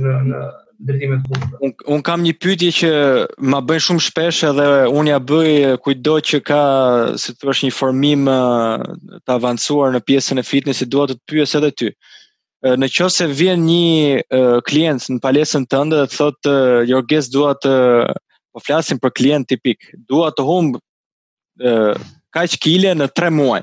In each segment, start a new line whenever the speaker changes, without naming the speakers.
në në drejtime
të buta. Un, un kam një pyetje që ma bëjnë shumë shpesh edhe un ja bëj kujtdo që ka si thua një formim të avancuar në pjesën e fitnesit, dua të të pyes edhe ty. Në qoftë se vjen një klient në palestrën tënde dhe thotë Jorges dua të po flasim për klient tipik, dua të humb kaq kile në 3 muaj.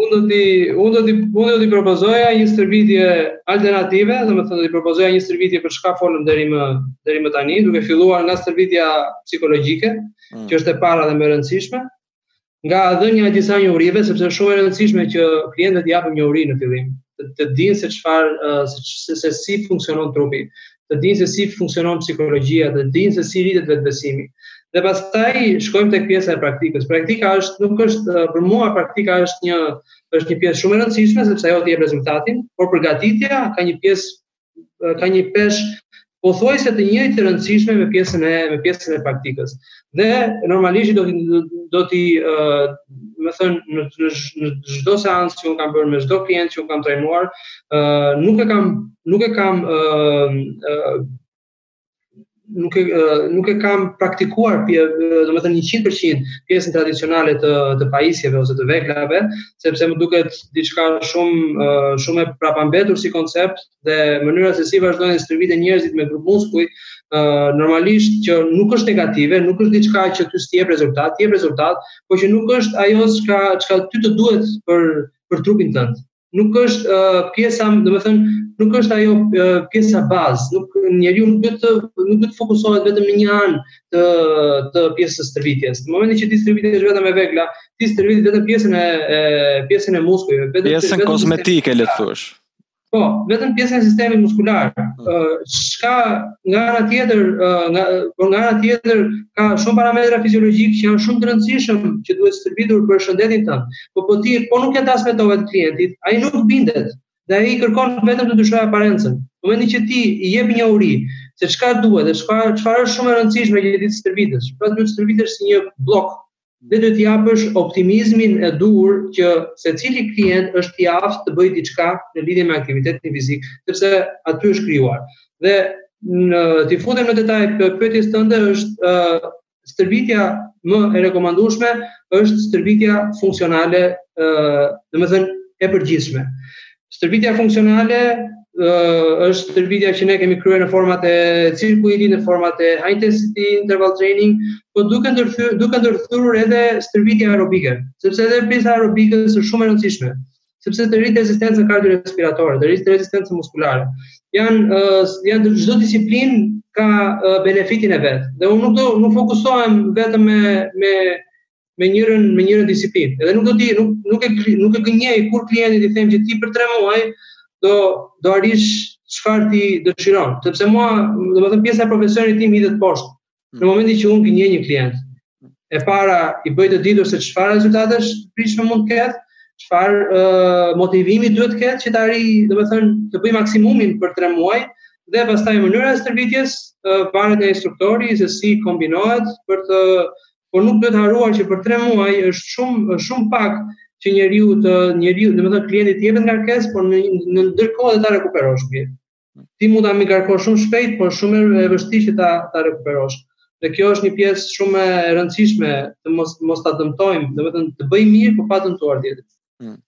Unë do t'i unë do t'i unë do t'i propozoja një stërvitje alternative, domethënë do t'i propozoja një stërvitje për çka folëm deri më deri më tani, duke filluar nga stërvitja psikologjike, mm. që është e para dhe më e rëndësishme, nga dhënia e disa njohurive, sepse është shumë e rëndësishme që klientët t'i japim njohuri në fillim, të, të dinë se çfarë se, se, se si funksionon trupi, të dinë se si funksionon psikologjia, të dinë se si rritet vetëbesimi. Dhe pastaj shkojmë tek pjesa e praktikës. Praktika është nuk është për mua praktika është një është një pjesë shumë e rëndësishme sepse ajo të jep rezultatin, por përgatitja ka një pjesë ka një peshë pothuajse të njëjtë të rëndësishme me pjesën e me pjesën e praktikës. Dhe normalisht do do t'i ë domethënë në në çdo seancë që un kam bërë me çdo klient që un kam trajnuar, ë nuk e kam nuk e kam ë nuk e nuk e kam praktikuar pje, domethënë 100% pjesën tradicionale të të pajisjeve ose të veglave, sepse më duket diçka shumë shumë e prapambetur si koncept, dhe mënyra se si vazhdojnë stërviten njerëzit me grup muskuj, uh, normalisht që nuk është negative, nuk është diçka që ty s'të jep rezultat, jep rezultat, por që nuk është ajo çka çka ty të duhet për për trupin tënd. Nuk është uh, pjesa, domethënë, nuk është ajo uh, pjesa bazë, nuk njeriu nuk duhet të nuk duhet të fokusohet vetëm në një anë të të pjesës së stërvitjes. Në momentin që ti stërvitesh vetëm me vegla, ti stërvit vetëm pjesën e, e pjesën e muskujve,
vetëm pjesën kozmetike, le të thuash.
Po, vetëm pjesën e sistemit muskular. Çka nga ana tjetër, nga por nga ana tjetër ka shumë parametra fiziologjik që janë shumë të rëndësishëm që duhet stërvitur për shëndetin tënd. Po po ti po nuk ia transmetove ti klientit, ai nuk bindet dhe ai kërkon vetëm të ndryshojë aparencën. Në momentin që ti i jep njohuri se çka duhet dhe çfarë çfarë është shumë e rëndësishme që ti të stërvitesh, pra duhet të stërvitesh si një bllok dhe duhet t'i japësh optimizmin e duhur që secili klient është i aftë të bëjë diçka në lidhje me aktivitetin fizik, sepse aty është krijuar. Dhe në t'i futem në detaj pyetjes tënde është uh, stërvitja më e rekomandueshme është stërvitja funksionale, uh, domethënë e përgjithshme. Stërvitja funksionale është stërvitja që ne kemi kryer në format e cirkuitit, në format e high intensity interval training, po duke ndërthur duke ndërthurur edhe stërvitje aerobike, sepse edhe pjesa aerobike është shumë e rëndësishme, sepse të rrit rezistencën kardiorrespiratore, të rrit rezistencën muskulare. Jan janë çdo disiplinë ka benefitin e vet. Dhe unë nuk do nuk fokusohem vetëm me me me njërën me njërën disiplinë. Edhe nuk do ti nuk nuk e nuk e gënjej kurrë klientin i them që ti për 3 muaj do do arrish çfarë ti dëshiron, sepse mua, domethënë pjesa e profesionit tim hidhet poshtë. Hmm. Në momentin që unë gjej një klient, e para i bëj të ditur se çfarë rezultatesh të pritshme mund të ketë, çfarë uh, motivimi duhet të ketë që të arrijë, domethënë të bëj maksimumin për 3 muaj dhe pastaj mënyra e stërvitjes uh, varet nga instruktori se si kombinohet për të por nuk duhet harruar që për 3 muaj është shumë është shumë pak që njeriu të njeriu, domethënë klientit t'i jepet ngarkesë, por në në ndërkohë ta rekuperosh mirë. Ti mund ta mbingarkosh shumë shpejt, por shumë e vështirë që ta ta rekuperosh. Dhe kjo është një pjesë shumë e rëndësishme të mos mos ta dëmtojmë, domethënë të bëjmë mirë, por pa dëmtuar tjetrin. Hmm.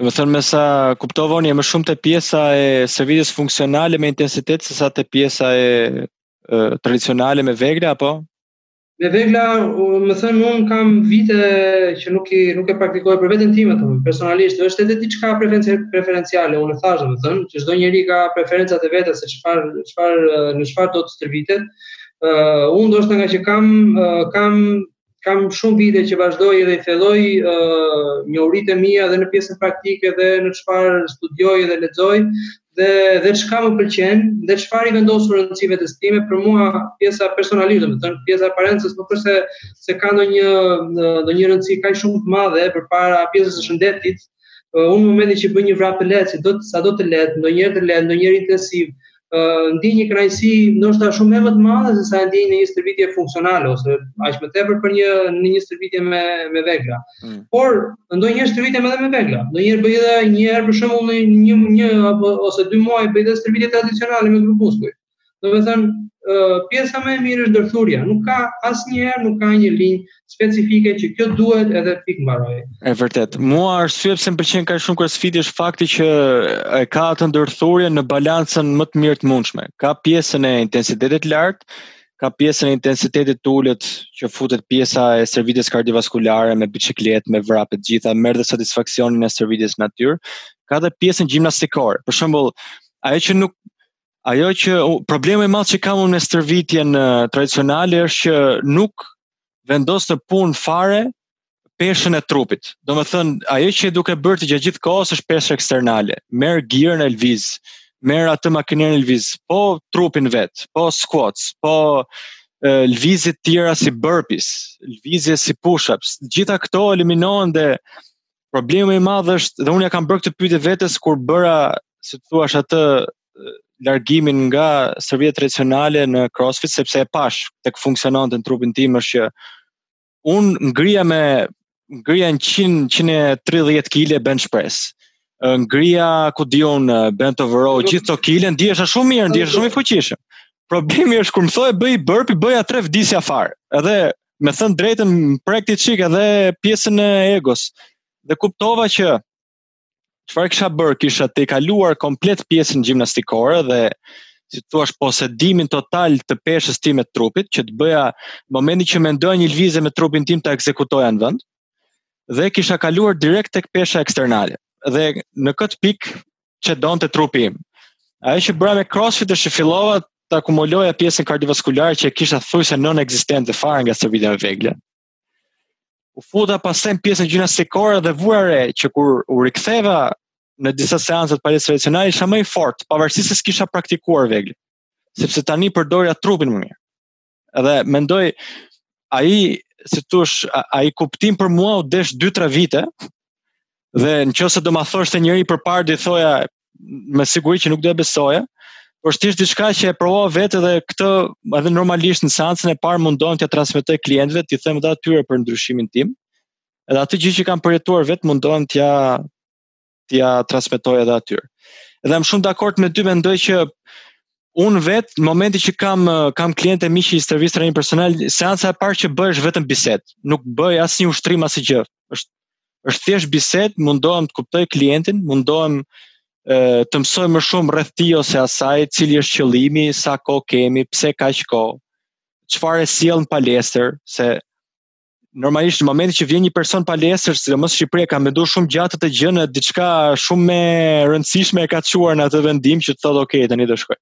Domethënë me sa kuptova unë je, më shumë te pjesa e stërvitjes funksionale me intensitet, sesa te pjesa e, e tradicionale me vegla, apo?
Me vegla, domethënë, unë kam vite që nuk, i, nuk e praktikoj për veten time, them personalisht, është edhe diçka preferenciale, unë e thashë, domethënë, që çdo njeri ka preferencat e veta se çfarë, çfarë, në çfarë do të stërvitet, uh, unë ndoshta ngaqë kam, uh, kam, kam shumë vite që vazhdoj edhe i thelloj uh, njohuritë e mia dhe në pjesën praktike dhe në çfarë studioj dhe lexoj, dhe dhe çka më pëlqen dhe çfarë i vendos rëndësi vetes time për mua pjesa personalisht domethënë pjesa e aparencës nuk është se ka ndonjë ndonjë rëndësi kaq shumë të madhe përpara pjesës së shëndetit uh, unë në momentin që bëj një vrap të lehtë si do të sa do të lehtë ndonjëherë të lehtë ndonjëherë intensiv uh, ndiej një kënaqësi ndoshta shumë më të madhe se sa e ndiej në një stërvitje funksionale ose aq më tepër për një në një stërvitje me me vegla Mm. Por ndonjëherë stërvitem edhe me vegla. Ndonjëherë bëj edhe një herë për shembull në një një apo ose dy muaj bëj edhe stërvitje tradicionale me grup muskuj. Domethënë, uh, pjesa më e mirë është ndërthurja. Nuk ka asnjëherë nuk ka një linjë specifike që kjo duhet edhe pikë mbaroi.
E vërtetë. Mua arsyeja pse më pëlqen kaq shumë CrossFit është fakti që e ka atë ndërthurje në balancën më të mirë të mundshme. Ka pjesën e intensitetit të lartë, ka pjesën e intensitetit të ulët që futet pjesa e stërvitjes kardiovaskulare me biçikletë, me vrap e të gjitha, merr dhe satisfaksionin e stërvitjes në natyrë. Ka dhe pjesën gjimnastikore. Për shembull, ajo që nuk ajo që problemi më i madh që kam unë me stërvitjen tradicionale është që nuk vendos në punë fare peshën e trupit. Domethënë, ajo që je duke bërë ti gjatë gjithë kohës është peshë eksternale. Merr girën e lviz, merr atë makinën e lviz, po trupin vetë, po squats, po lëvizjet tjera si burpees, lëvizje si push-ups. Gjitha këto eliminohen dhe problemi i madhë është, dhe unë ia kam bërë këtë pyetje vetes kur bëra, si të thuash atë, largimin nga stërvitja tradicionale në CrossFit sepse e pashë tek funksiononte në trupin tim është që un ngrija me ngrija 100 130 kg bench press. Ngrija ku di unë bent over row gjithë ato kile, ndihesha shumë mirë, ndihesha shumë i fuqishëm. Problemi është kur më thoje bëj burpee, bëja tre vdisja fare. Edhe me thënë të drejtën më prekte çik edhe pjesën e egos. Dhe kuptova që çfarë kisha bërë, kisha tejkaluar komplet pjesën gjimnastikore dhe si të thuash posedimin total të peshës time të trupit që të bëja momentin që mendoja një lëvizje me trupin tim ta ekzekutoja në vend dhe kisha kaluar direkt tek pesha eksternale dhe në këtë pikë që donte trupi im. Ajo që bëra me CrossFit është që fillova të akumuloja pjesën kardiovaskulare që kisha thuajse nonekzistente fare nga stërvitja me vegla. u futa pastaj në pjesën gjimnastikore dhe vura re që kur u riktheva në disa seanca të palestrës tradicionale isha më i fortë, pavarësisht se s'kisha praktikuar veglat, sepse tani përdorja trupin më mirë. Edhe mendoj ai si të thuash ai kuptim për mua u desh 2-3 vite dhe në qoftë se do ma thoshte njeri përpara do thoja me siguri që nuk do e besoja, por është thjesht diçka që e provova vetë dhe këtë edhe normalisht në seancën e parë mundohem t'ua transmetoj klientëve, t'i them edhe atyre për ndryshimin tim. Edhe atë gjë që kam përjetuar vetë mundohem t'ia t'ia transmetoj edhe atyre. Edhe jam shumë dakord me ty mendoj që unë vetë në momentin që kam kam klientët e mi që i stërvis trajnim personal, seanca e parë që bëj është vetëm bisedë. Nuk bëj asnjë ushtrim asnjë gjë. Është Është thjesht bisedë, mundohem të kuptoj klientin, mundohem të mësoj më shumë rreth tij ose asaj, cili është qëllimi, sa kohë kemi, pse kaq kohë, çfarë e sjell në palestër, se normalisht në momentin që vjen një person në palestër, sidomos në Shqipëri e ka menduar shumë gjatë domethënë diçka shumë e rëndësishme e ka çuar në atë vendim që të thotë ok, tani do shkoj.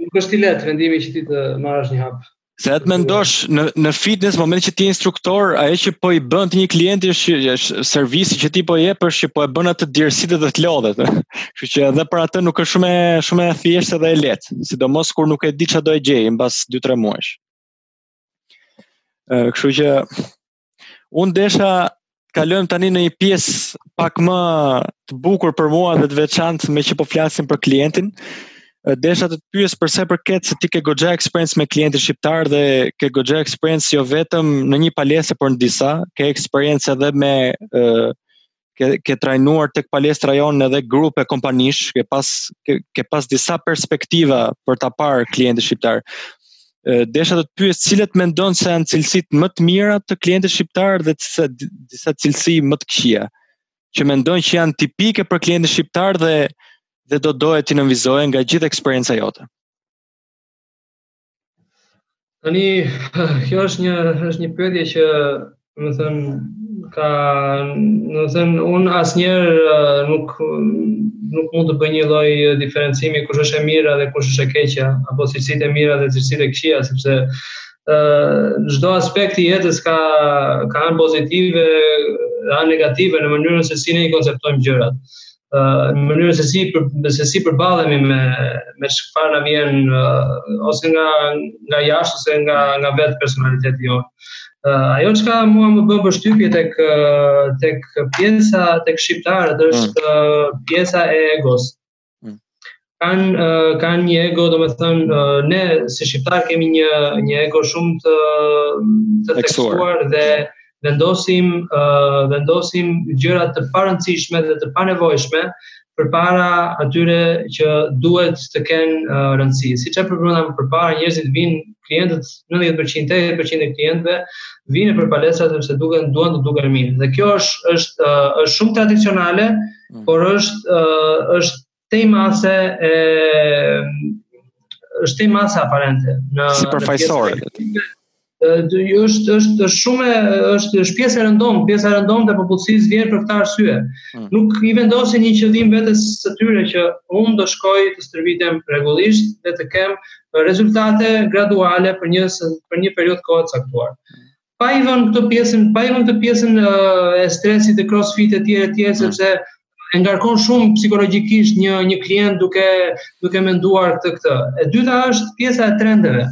Nuk është i lehtë vendimi që ti të marrësh një hap.
Se ta mendosh në, në fitness, momentin që ti je instruktor, ajo që po i bën ti një klienti është, është servisi që ti po jep është që po e bën atë të djersitet dhe të lodhet. Kështu që edhe për atë nuk është shumë, shumë e thjeshtë dhe e lehtë, sidomos kur nuk e di çfarë do e gjejë mbas 2-3 muajsh. Kështu që Unë desha të kalojmë tani në një pjesë pak më të bukur për mua dhe të veçantë meqë po flasim për klientin. Desha të të pyes për sa i përket se ti ke goxha eksperiencë me klientin shqiptar dhe ke goxha eksperiencë jo vetëm në një palestër por në disa, ke eksperiencë edhe me uh, ke ke trajnuar tek palestra jonë edhe grupe kompanish, ke pas ke, ke pas disa perspektiva për ta parë klientin shqiptar. Desha të të pyes cilat mendon se janë cilësitë më të mira të klientit shqiptar dhe disa disa cilësi më të këqija që mendon që janë tipike për klientin shqiptar dhe dhe do doje t'i nënvizoje nga gjithë eksperienca jote.
Tani, kjo është një, është një pyetje që, domethënë, ka, domethënë, unë asnjëherë uh, nuk, nuk mund të bëj një lloj diferencimi kush është e mira dhe kush është e keqja, apo cilësitë e mira dhe cilësitë e këqija, sepse çdo uh, aspekt i jetës ka ka anë pozitive, anë negative në mënyrën se si ne i konceptojmë gjërat. në mënyrën se si për, se si përballemi me me çfarë na vjen ose nga nga jashtë ose nga nga vetë personaliteti jonë. Uh, ajo çka mua më bën përshtypje tek tek pjesa tek shqiptarët mm. është mm. pjesa e egos. Mm. kanë uh, kanë një ego, domethënë uh, ne si shqiptarë kemi një një ego shumë të të theksuar dhe vendosim uh, vendosim gjëra të parëndësishme dhe të panevojshme përpara atyre që duhet të kenë uh, rëndësi. Siç e përmenda më përpara, njerëzit vijnë klientët 90% e 80% e klientëve vijnë te palestra sepse duken duan të duken mirë. Dhe kjo është është uh, është shumë tradicionale, mm. por është uh, është Tej mase është tej mase aparente
dhe sipërfaqësore. Do
ju është është shumë është është pjesë e rëndomtë, pjesa e rëndomtë e popullsisë vjen për këtë arsye. Hmm. Nuk i vendosin një qëllim vetes së tyre që unë do shkoj të stërvitem rregullisht dhe të kem rezultate graduale për një për një periudhë kohe të caktuar. pa i vënë këtë pjesën, pa i vënë këtë pjesën e stresit të crossfit etj etj mm. sepse e ngarkon shumë psikologjikisht një një klient duke duke menduar këtë këtë. E dyta është pjesa e trendeve.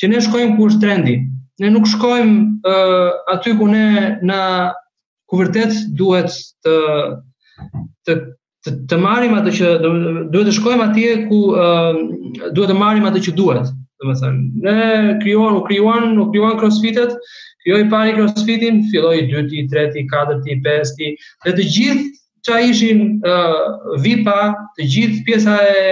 Që ne shkojmë ku është trendi. Ne nuk shkojmë uh, aty ku ne na ku vërtet duhet të të të, të marrim atë që duhet të shkojmë atje ku uh, duhet të marrim atë që duhet. Domethënë, u krijuan, u krijuan, u krijuan crossfitet, krijoi i pari crossfitin, filloi i dyti, i treti, i katërti, i pesti, dhe të gjithë ça ishin uh, vipa të gjithë pjesa e,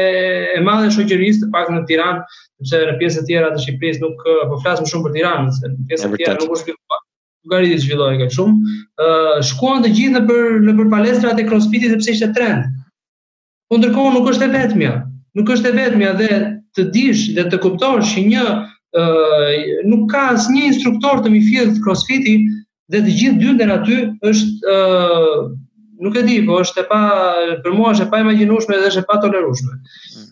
e madhe e shoqërisë të paktën në Tiranë, sepse në pjesë të tjera të Shqipërisë nuk po flasim shumë për Tiranën, se në pjesë të tjera nuk është vipa. nuk arriti të zhvillohej kaq shumë. Ë uh, shkuan të gjithë nëpër nëpër palestrat e CrossFit-it sepse ishte trend. Po ndërkohë nuk është e vetmja. Nuk është e vetmja dhe të dish dhe të kuptosh që një ë uh, nuk ka asnjë instruktor të mirëfilltë CrossFit-i dhe të gjithë dynden aty është ë uh, nuk e di, po është e pa për mua është e paimagjinueshme dhe është e patolerueshme. Mm.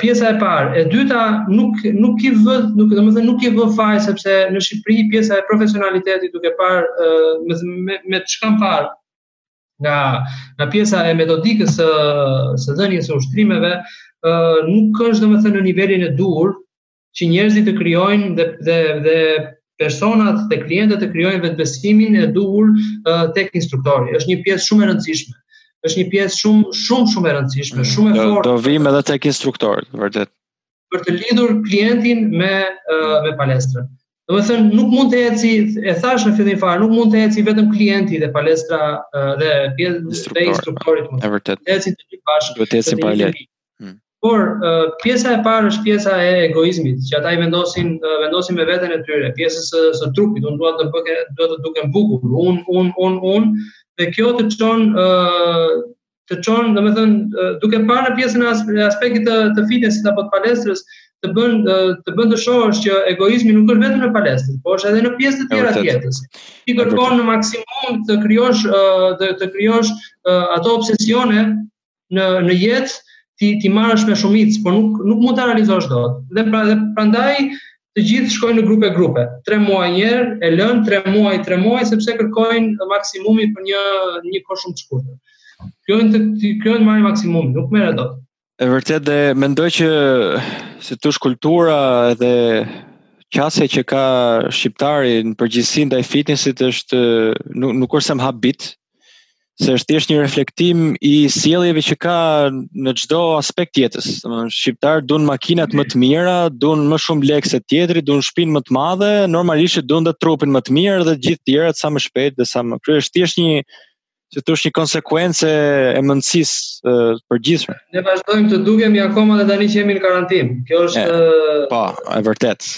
pjesa e parë, e dyta nuk nuk i vë, nuk domethënë nuk i vë faj sepse në Shqipëri pjesa e profesionalitetit duke parë me me, me çkam parë nga nga pjesa e metodikës së së dhënies së ushtrimeve, ë nuk është domethënë në nivelin e duhur, që njerëzit të krijojnë dhe dhe dhe personat dhe klientët të krijojnë vetëbesimin e duhur uh, tek instruktori. Është një pjesë shumë e rëndësishme. Është një pjesë shumë shumë shumë e rëndësishme, mm, shumë e fortë.
Do, do vim edhe tek instruktori, vërtet.
Për të lidhur klientin me uh, me palestrën. Domethënë nuk mund të eci, e thash në fillim fare, nuk mund të eci vetëm klienti dhe palestra dhe pjesë e instruktorit.
Është vërtet.
Ecin të dy bashkë.
Duhet të eci paralel.
Hmm. Por pjesa e parë është pjesa e egoizmit, që ata i vendosin vendosin me veten e tyre, pjesës së, së trupit, unë dua të bëhem, dua të dukem bukur, unë unë unë unë dhe kjo të çon ë të çon, domethënë duke parë në pjesën e aspektit të të fitnessit apo të palestrës, të bën të bën të shohësh që egoizmi nuk është vetëm në palestrë, por është edhe në pjesë të tjera të jetës. Ti kërkon në maksimum të krijosh të krijosh ato obsesione në në jetë ti t'i marrësh me shumicë, por nuk nuk mund ta realizosh dot. Dhe pra dhe prandaj të gjithë shkojnë në grupe grupe. 3 muaj një herë, e lën 3 muaj, 3 muaj sepse kërkojnë maksimumin për një një kohë shumë të shkurtër. Kërkojnë të kërkojnë marrin maksimumin, nuk merret dot.
E vërtet dhe mendoj që si të thush kultura edhe qasja që ka shqiptari në përgjithësi ndaj fitnessit është nuk, nuk është se m'habit, se është thjesht një reflektim i sjelljeve që ka në çdo aspekt të jetës. Domethënë shqiptarët duan makinat më të mira, duan më shumë lekë se tjetri, duan shpinë më të madhe, normalisht duan dhe trupin më të mirë dhe gjithë të tjerat sa më shpejt dhe sa më. Kjo është thjesht një si të thush një konsekuencë e mendësisë të përgjithshme.
Ne vazhdojmë të dukemi akoma dhe tani që jemi në karantinë. Kjo është
e, po, e vërtet.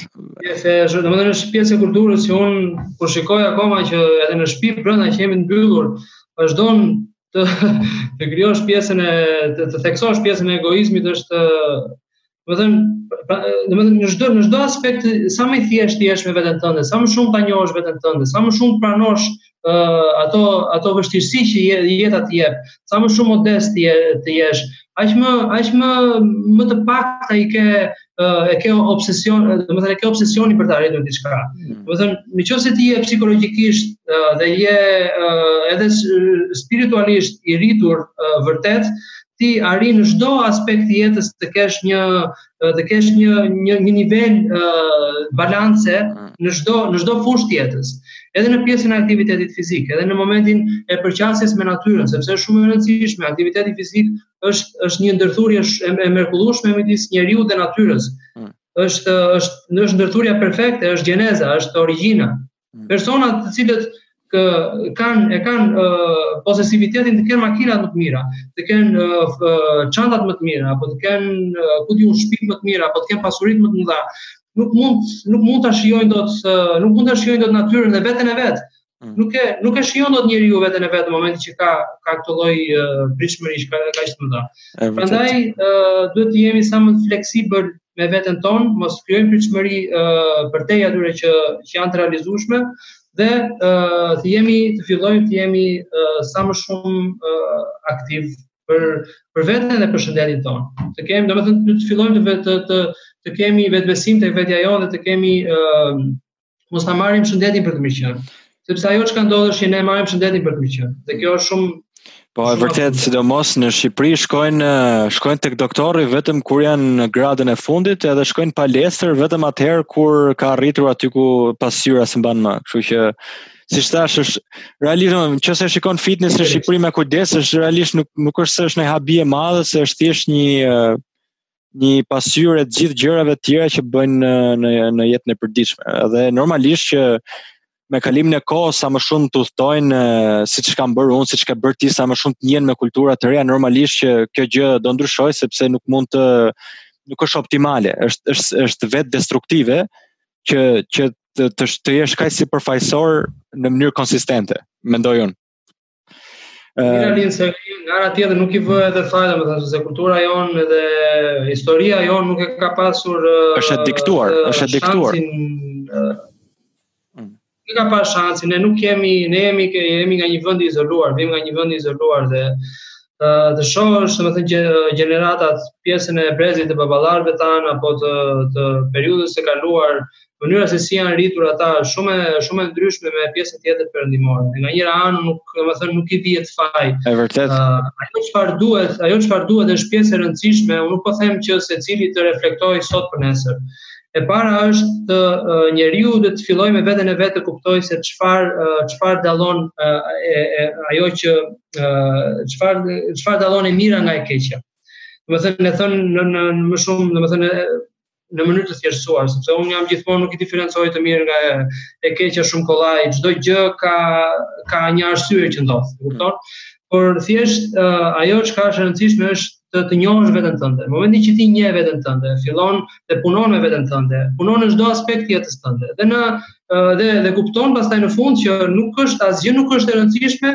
Pjesë e zhë, domethënë është pjesë e kulturës që unë kur shikoj akoma që edhe në shtëpi brenda që jemi të mbyllur, vazhdon të të krijosh pjesën e të, të theksosh pjesën e egoizmit është Do të thënë, pra, do të thënë në çdo në çdo aspekt sa më i thjeshtë të jesh me veten tënde, sa më shumë ta njohësh veten tënde, sa më shumë pranosh uh, ato ato vështirësi që je, jeta të jep, sa më shumë modest ti je, të jesh, aq më aq më më të paktë e ke uh, e ke obsesion, domethënë e ke obsesionin për të arritur diçka. Mm. Domethënë, nëse ti je psikologjikisht uh, dhe je uh, edhe spiritualisht i rritur uh, vërtet, ti arrin në çdo aspekt të jetës të kesh një të kesh një një një nivel uh, balance mm. në çdo në çdo fushë të jetës. Edhe në pjesën e aktivitetit fizik, edhe në momentin e përqasjes me natyrën, sepse është shumë e rëndësishme, aktiviteti fizik është është një ndërthurje e, e mrekullueshme midis njeriut dhe natyrës. Mm. Është është në është ndërthurja perfekte, është gjeneza, është origjina. mm. persona të cilët kë, kanë e kanë uh, posesivitetin të kenë makinat më të mira, të kenë uh, çantat më të mira, apo të kenë uh, ku di unë shtëpi më të mira, apo të kenë pasuritë më të mëdha, nuk mund nuk mund ta shijojnë dot uh, nuk mund ta shijojnë dot natyrën dhe veten e vet. Mm. Nuk e nuk e shijon dot njeriu veten e vet në momentin që ka ka këtë lloj uh, pritshmërish kaq kaq të mëdha. Prandaj uh, duhet të jemi sa më fleksibël me veten tonë, mos krijojmë pritshmëri përtej atyre që që janë të realizueshme dhe të jemi të fillojmë të jemi sa më shumë aktivë për për veten dhe për shëndetin tonë. Të kemi, domethënë të fillojmë të të të, të kemi vetëbesim tek vetja jonë dhe të kemi mos ta marrim shëndetin për të mirëqenë. Sepse ajo çka ndodh është që ne marrim shëndetin për të mirëqenë. Dhe kjo është shumë
Po e vërtet, sidomos në Shqipëri shkojnë shkojnë tek doktori vetëm kur janë në gradën e fundit, edhe shkojnë palestër vetëm atëherë kur ka arritur aty ku pasqyra s'e mban më. Kështu që si thashë është realisht që se shikon fitness në Shqipëri me kujdes është realisht nuk nuk është se është një habi e madhe se është thjesht një një pasqyrë e të gjithë gjërave të tjera që bëjnë në në në jetën e përditshme. Dhe normalisht që me kalimin e kohës sa më shumë të udhëtojnë siç kam bërë unë, siç ke bërë ti sa më shumë të njihen me kultura të reja, normalisht që kjo gjë do ndryshojë sepse nuk mund të nuk është optimale, është është është vetëdestruktive që që të të, të jesh kaq sipërfaqësor në mënyrë konsistente, mendoj unë.
Mirë uh, se nga ana tjetër nuk i vë edhe faj, domethënë se kultura jonë edhe historia jonë nuk e ka pasur
është e diktuar, është e diktuar.
Mm. Nuk ka pas shansin, ne nuk kemi, ne jemi ke jemi nga një vend i izoluar, vijmë nga një vend i izoluar dhe të shohësh domethënë që gjeneratat pjesën e brezit të baballarëve tanë apo të të periudhës së kaluar mënyra se si janë rritur ata është shumë shumë e ndryshme me pjesën tjetër perëndimore. Nga njëra anë nuk, domethënë nuk i vihet faj.
Është vërtet. Uh,
ajo çfarë duhet, ajo çfarë duhet është pjesë e rëndësishme. Unë nuk po them që secili të reflektojë sot për nesër. E para është të uh, njeriu duhet të fillojë me veten e vet të kuptojë se çfarë uh, çfarë dallon uh, e, e, ajo që çfarë çfarë dallon e mira nga e keqja. Domethënë, e thënë në, në, në më shumë, domethënë në mënyrë të thjeshtësuar, sepse unë jam gjithmonë nuk i diferencoj të mirë nga e, e keqja shumë kollaj, çdo gjë ka ka një arsye që ndodh, e kupton? Por thjesht uh, ajo çka është e rëndësishme është të të njohësh veten tënde. Në momentin që ti njeh veten tënde, fillon të punon me veten tënde, punon në çdo aspekt të jetës tënde. Dhe në uh, dhe dhe kupton pastaj në fund që nuk është asgjë nuk është e rëndësishme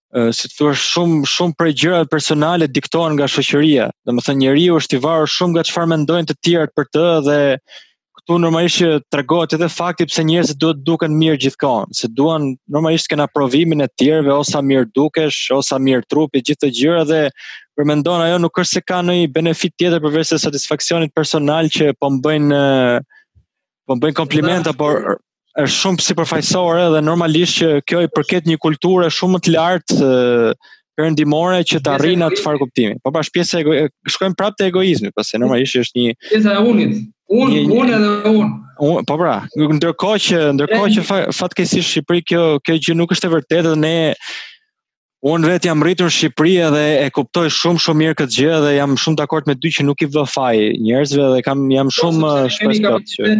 si të thua shumë shumë prej gjërave personale diktohen nga shoqëria. Domethënë njeriu është i varur shumë nga çfarë mendojnë të tjerët për të dhe këtu normalisht që tregohet edhe fakti pse njerëzit duhet duken mirë gjithkohon, se duan normalisht kenë aprovimin e tjerëve o sa mirë dukesh, o sa mirë trupi, gjithë këto gjëra dhe po e mendon ajo nuk është se ka ndonjë benefit tjetër përveç se satisfaksionit personal që po më bëjnë po më bëjnë komplimente, por është shumë sipërfaqësore dhe normalisht që kjo i përket një kulture shumë më të lartë perëndimore që të arrijë në atë farë kuptimi. Po bash pjesë ego, shkojmë prapë te egoizmi, pasi normalisht është një
pjesa e unit. Unë, unë edhe unë.
Un, po pra, ndërkohë që ndërkohë që fatkeqësisht Shqipëri kjo kjo gjë nuk është e vërtetë dhe ne Un vet jam rritur në Shqipëri dhe e kuptoj shumë shumë mirë këtë gjë dhe jam shumë dakord me ty që nuk i vë faj njerëzve dhe kam jam po, shumë shpresë që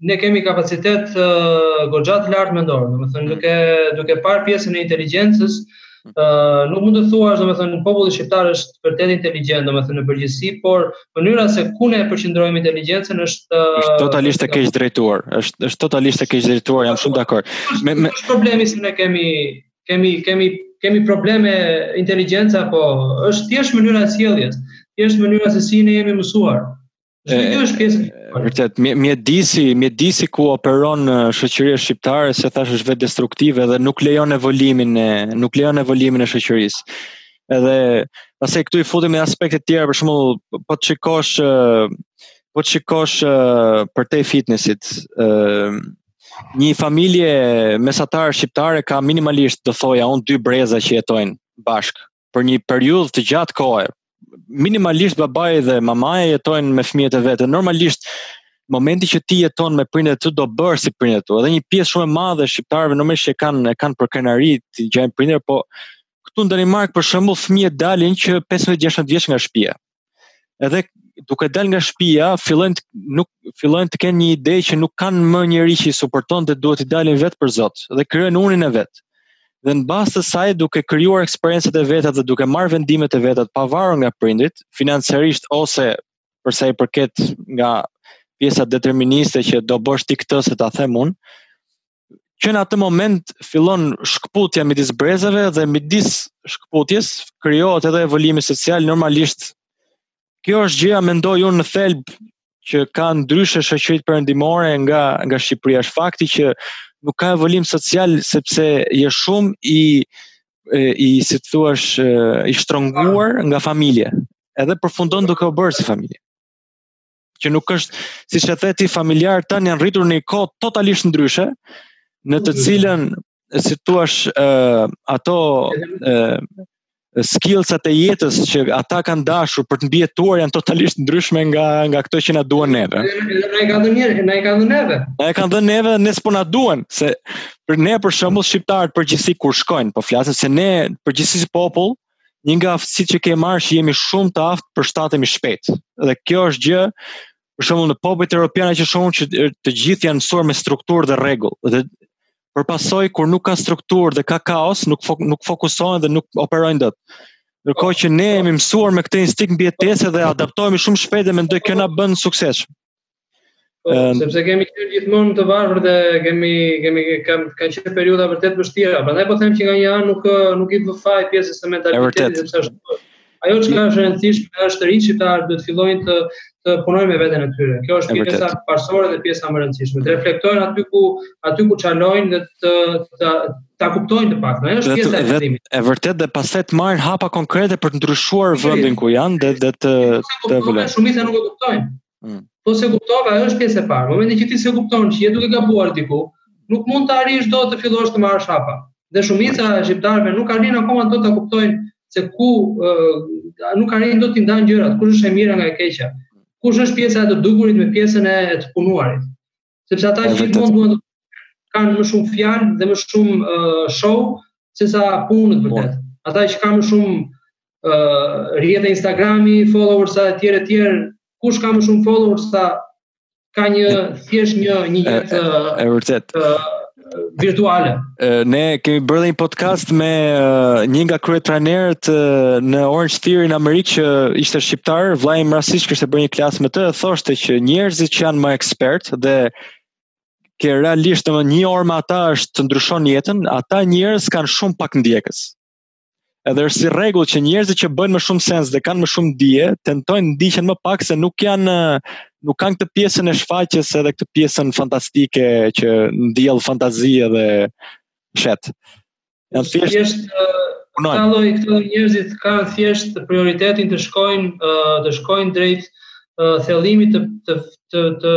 Ne kemi kapacitet uh, goxha të lartë mendor, domethënë duke duke parë pjesën e inteligjencës, Uh, nuk mund të thuash domethënë populli shqiptar është vërtet inteligjent domethënë në përgjithësi, por mënyra se ku ne e përqendrojmë inteligjencën është
uh, është totalisht e keqdrejtuar. Është është totalisht e keqdrejtuar, jam shumë dakord.
Me me problemi se ne kemi kemi kemi kemi probleme inteligjence, po është thjesht mënyra e sjelljes, thjesht mënyra se si ne jemi mësuar. Kjo është pjesë.
Vërtet, mjedisi, mjedisi ku operon shoqëria shqiptare, siç thashë është vetëdestruktive dhe nuk lejon evolimin e nuk lejon evolimin e shoqërisë. Edhe pastaj këtu i futemi në aspekte të tjera, për shembull, po të shikosh po të shikosh përtej fitnessit, ë një familje mesatare shqiptare ka minimalisht, do thoja unë dy breza që jetojnë bashkë për një periudhë të gjatë kohe. Minimalisht babai dhe mamaja jetojnë me fëmijët e vet. Normalisht momenti që ti jeton me prindërit e tu do bëhesh si prindërit e tu. Edhe një pjesë shumë e madhe e shqiptarëve normalisht e kanë e kanë për krenari t'i ngjajnë prindërve, po këtu në Danimark për shembull fëmijët dalin që 15-16 vjeç nga shtëpia. Edhe duke dal nga shtëpia, fillojnë nuk fillojnë të kenë një ide që nuk kanë më njeri që i suporton dhe duhet të dalin vetë për zot dhe krijojnë unin e vet. Dhe në bazë të saj duke krijuar eksperiencat e veta dhe duke marrë vendimet e veta të pavarur nga prindrit, financiarisht ose për sa i përket nga pjesa deterministe që do bësh ti këtë se ta them unë, që në atë moment fillon shkëputja midis brezave dhe midis shkëputjes krijohet edhe evolimi social normalisht. Kjo është gjëja mendoj unë në thelb që ka ndryshe shoqëritë perëndimore nga nga Shqipëria është fakti që nuk ka evolim social sepse je shumë i i si të thua i shtrënguar nga familje. Edhe përfundon duke u bërë si familje. që nuk është, si që the ti, familjarët janë rritur në një kohë totalisht ndryshe, në të cilën, si të thuash, uh, ato uh, skillsat e jetës që ata kanë dashur për të mbijetuar janë totalisht ndryshme nga nga këto që na duhen neve.
Na e kanë dhënë njerëz, na e kanë dhënë neve.
Na e kanë dhënë neve, ne s'po na duhen, se për ne për shembull shqiptarët përgjithësi kur shkojnë, po flasin se ne përgjithësi si popull, ë një nga aftësitë që kemi marrë që jemi shumë të aftë përshtatemi shpejt. Dhe kjo është gjë për shembull në popujt europianë që shohim që të gjithë janë mësuar me strukturë dhe rregull. Dhe për pasojë kur nuk ka strukturë dhe ka kaos, nuk fok, nuk fokusohen dhe nuk operojnë dot. Ndërkohë që ne jemi mësuar me këtë instinkt mbijetese dhe adaptohemi shumë shpejt dhe mendoj kjo na bën suksesshëm.
Po, um, sepse kemi qenë gjithmonë të varfër dhe kemi kemi kam kanë qenë periudha vërtet vështira. Prandaj po them që nga një anë nuk nuk i vë faj pjesës së mentalitetit sepse është ajo që është e rëndësishme është rinia shqiptare duhet të fillojnë të të punojnë me veten e tyre. Kjo është pjesa parësore dhe pjesa më e rëndësishme. Të reflektojnë aty ku aty ku çalojnë dhe të të ta kuptojnë të paktën. Ajo është pjesë e qëndrimit.
E vërtet dhe pastaj të marrin hapa konkrete për të ndryshuar vendin ku janë dhe dhe të
të vëllë. Shumica nuk e kuptojnë. Mm. Po s'e kuptove, ajo është pjesë e parë. Momenti që ti s'e kupton që je duke gabuar diku, nuk mund të arrish dot të fillosh të marrësh hapa. Dhe shumica e shqiptarëve nuk arrin akoma dot ta kuptojnë se ku uh, nuk arrin dot të ndajnë gjërat, kush është e mira nga e keqja, kush është pjesa e të dukurit me pjesën e të punuarit. Sepse ata që gjithmonë duan të kanë më shumë fjalë dhe më shumë uh, show se sa punët vërtet. Ata që kanë më shumë uh, rrjete Instagrami, followers e tjerë e tjerë, kush ka më shumë followers sa ka një thjesht një një jetë
e, e, e, e vërtetë. Uh,
virtuale.
Ne kemi bërë dhe një podcast me një nga krye trajnerët në Orange Theory në Amerikë që ishte shqiptar, vëllai im rastësisht kishte bërë një klasë me të, thoshte që njerëzit që janë më ekspertë dhe që realisht një orë me ata është të ndryshon jetën, ata njerëz kanë shumë pak ndjekës. Edhe është si rregull që njerëzit që bëjnë më shumë sens dhe kanë më shumë dije, tentojnë të ndiqen më pak se nuk janë nuk kanë këtë pjesën e shfaqjes edhe këtë pjesën fantastike që ndjell fantazi edhe shet.
Janë thjesht thjesht këta lloj këta njerëzit kanë thjesht prioritetin të shkojnë të shkojnë drejt thellimit të të të të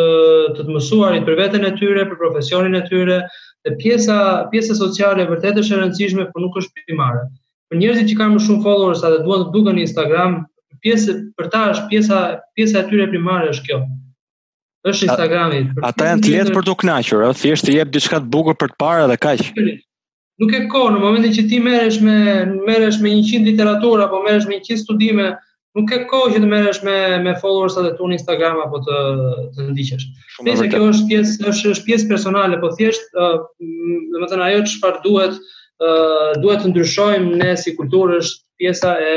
të të mësuarit për veten e tyre, për profesionin e tyre, dhe pjesa pjesa sociale vërtet është e rëndësishme, por nuk është primare. Për njerëzit që kanë më shumë followers dhe duan të duken në Instagram, pjesë për ta është pjesa pjesa e tyre primare është kjo. Është Instagrami.
Ata janë të lehtë për t'u kënaqur, ëh, thjesht t'i jep diçka të bukur për të parë edhe kaq.
Nuk ke kohë në momentin që ti merresh me merresh me 100 literatura apo merresh me 100 studime, nuk ke kohë që të merresh me me followers-at e tu në Instagram apo të të ndiqesh. Nëse kjo është pjesë, është është pjesë personale, po thjesht, domethënë ajo çfarë duhet, ë duhet të ndryshojmë ne si kulturë është pjesa e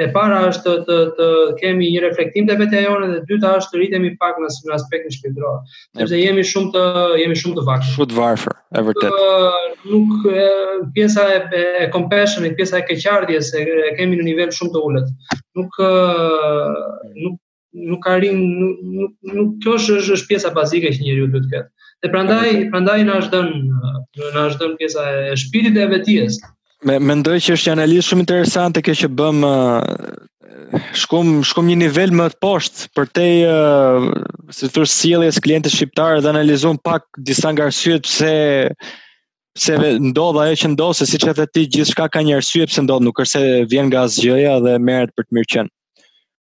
e para është të të, të kemi një reflektim te vetja jonë dhe dyta është të rritemi pak në, në aspektin shpirtëror. Sepse jemi shumë të jemi shumë të vakët.
Shumë të varfër, e vërtet.
Nuk e, pjesa e, e compassion, pjesa e keqardhjes e, e kemi në nivel shumë të ulët. Nuk nuk nuk ka rim nuk nuk, nuk kjo është është pjesa bazike që njeriu duhet të ketë. Dhe prandaj prandaj na është dhën na është dhën pjesa e shpirtit dhe e vetëdijes.
Me mendoj që është një analizë shumë interesante kjo që bëm shkum shkum një nivel më të poshtë përtej uh, si thua sjelljes klientit shqiptar dhe analizum pak disa nga arsyet pse pse ndodh ajo që ndodh se siç e the ti gjithçka ka një arsye pse ndodh nuk është se vjen nga asgjëja dhe merret për të mirëqenë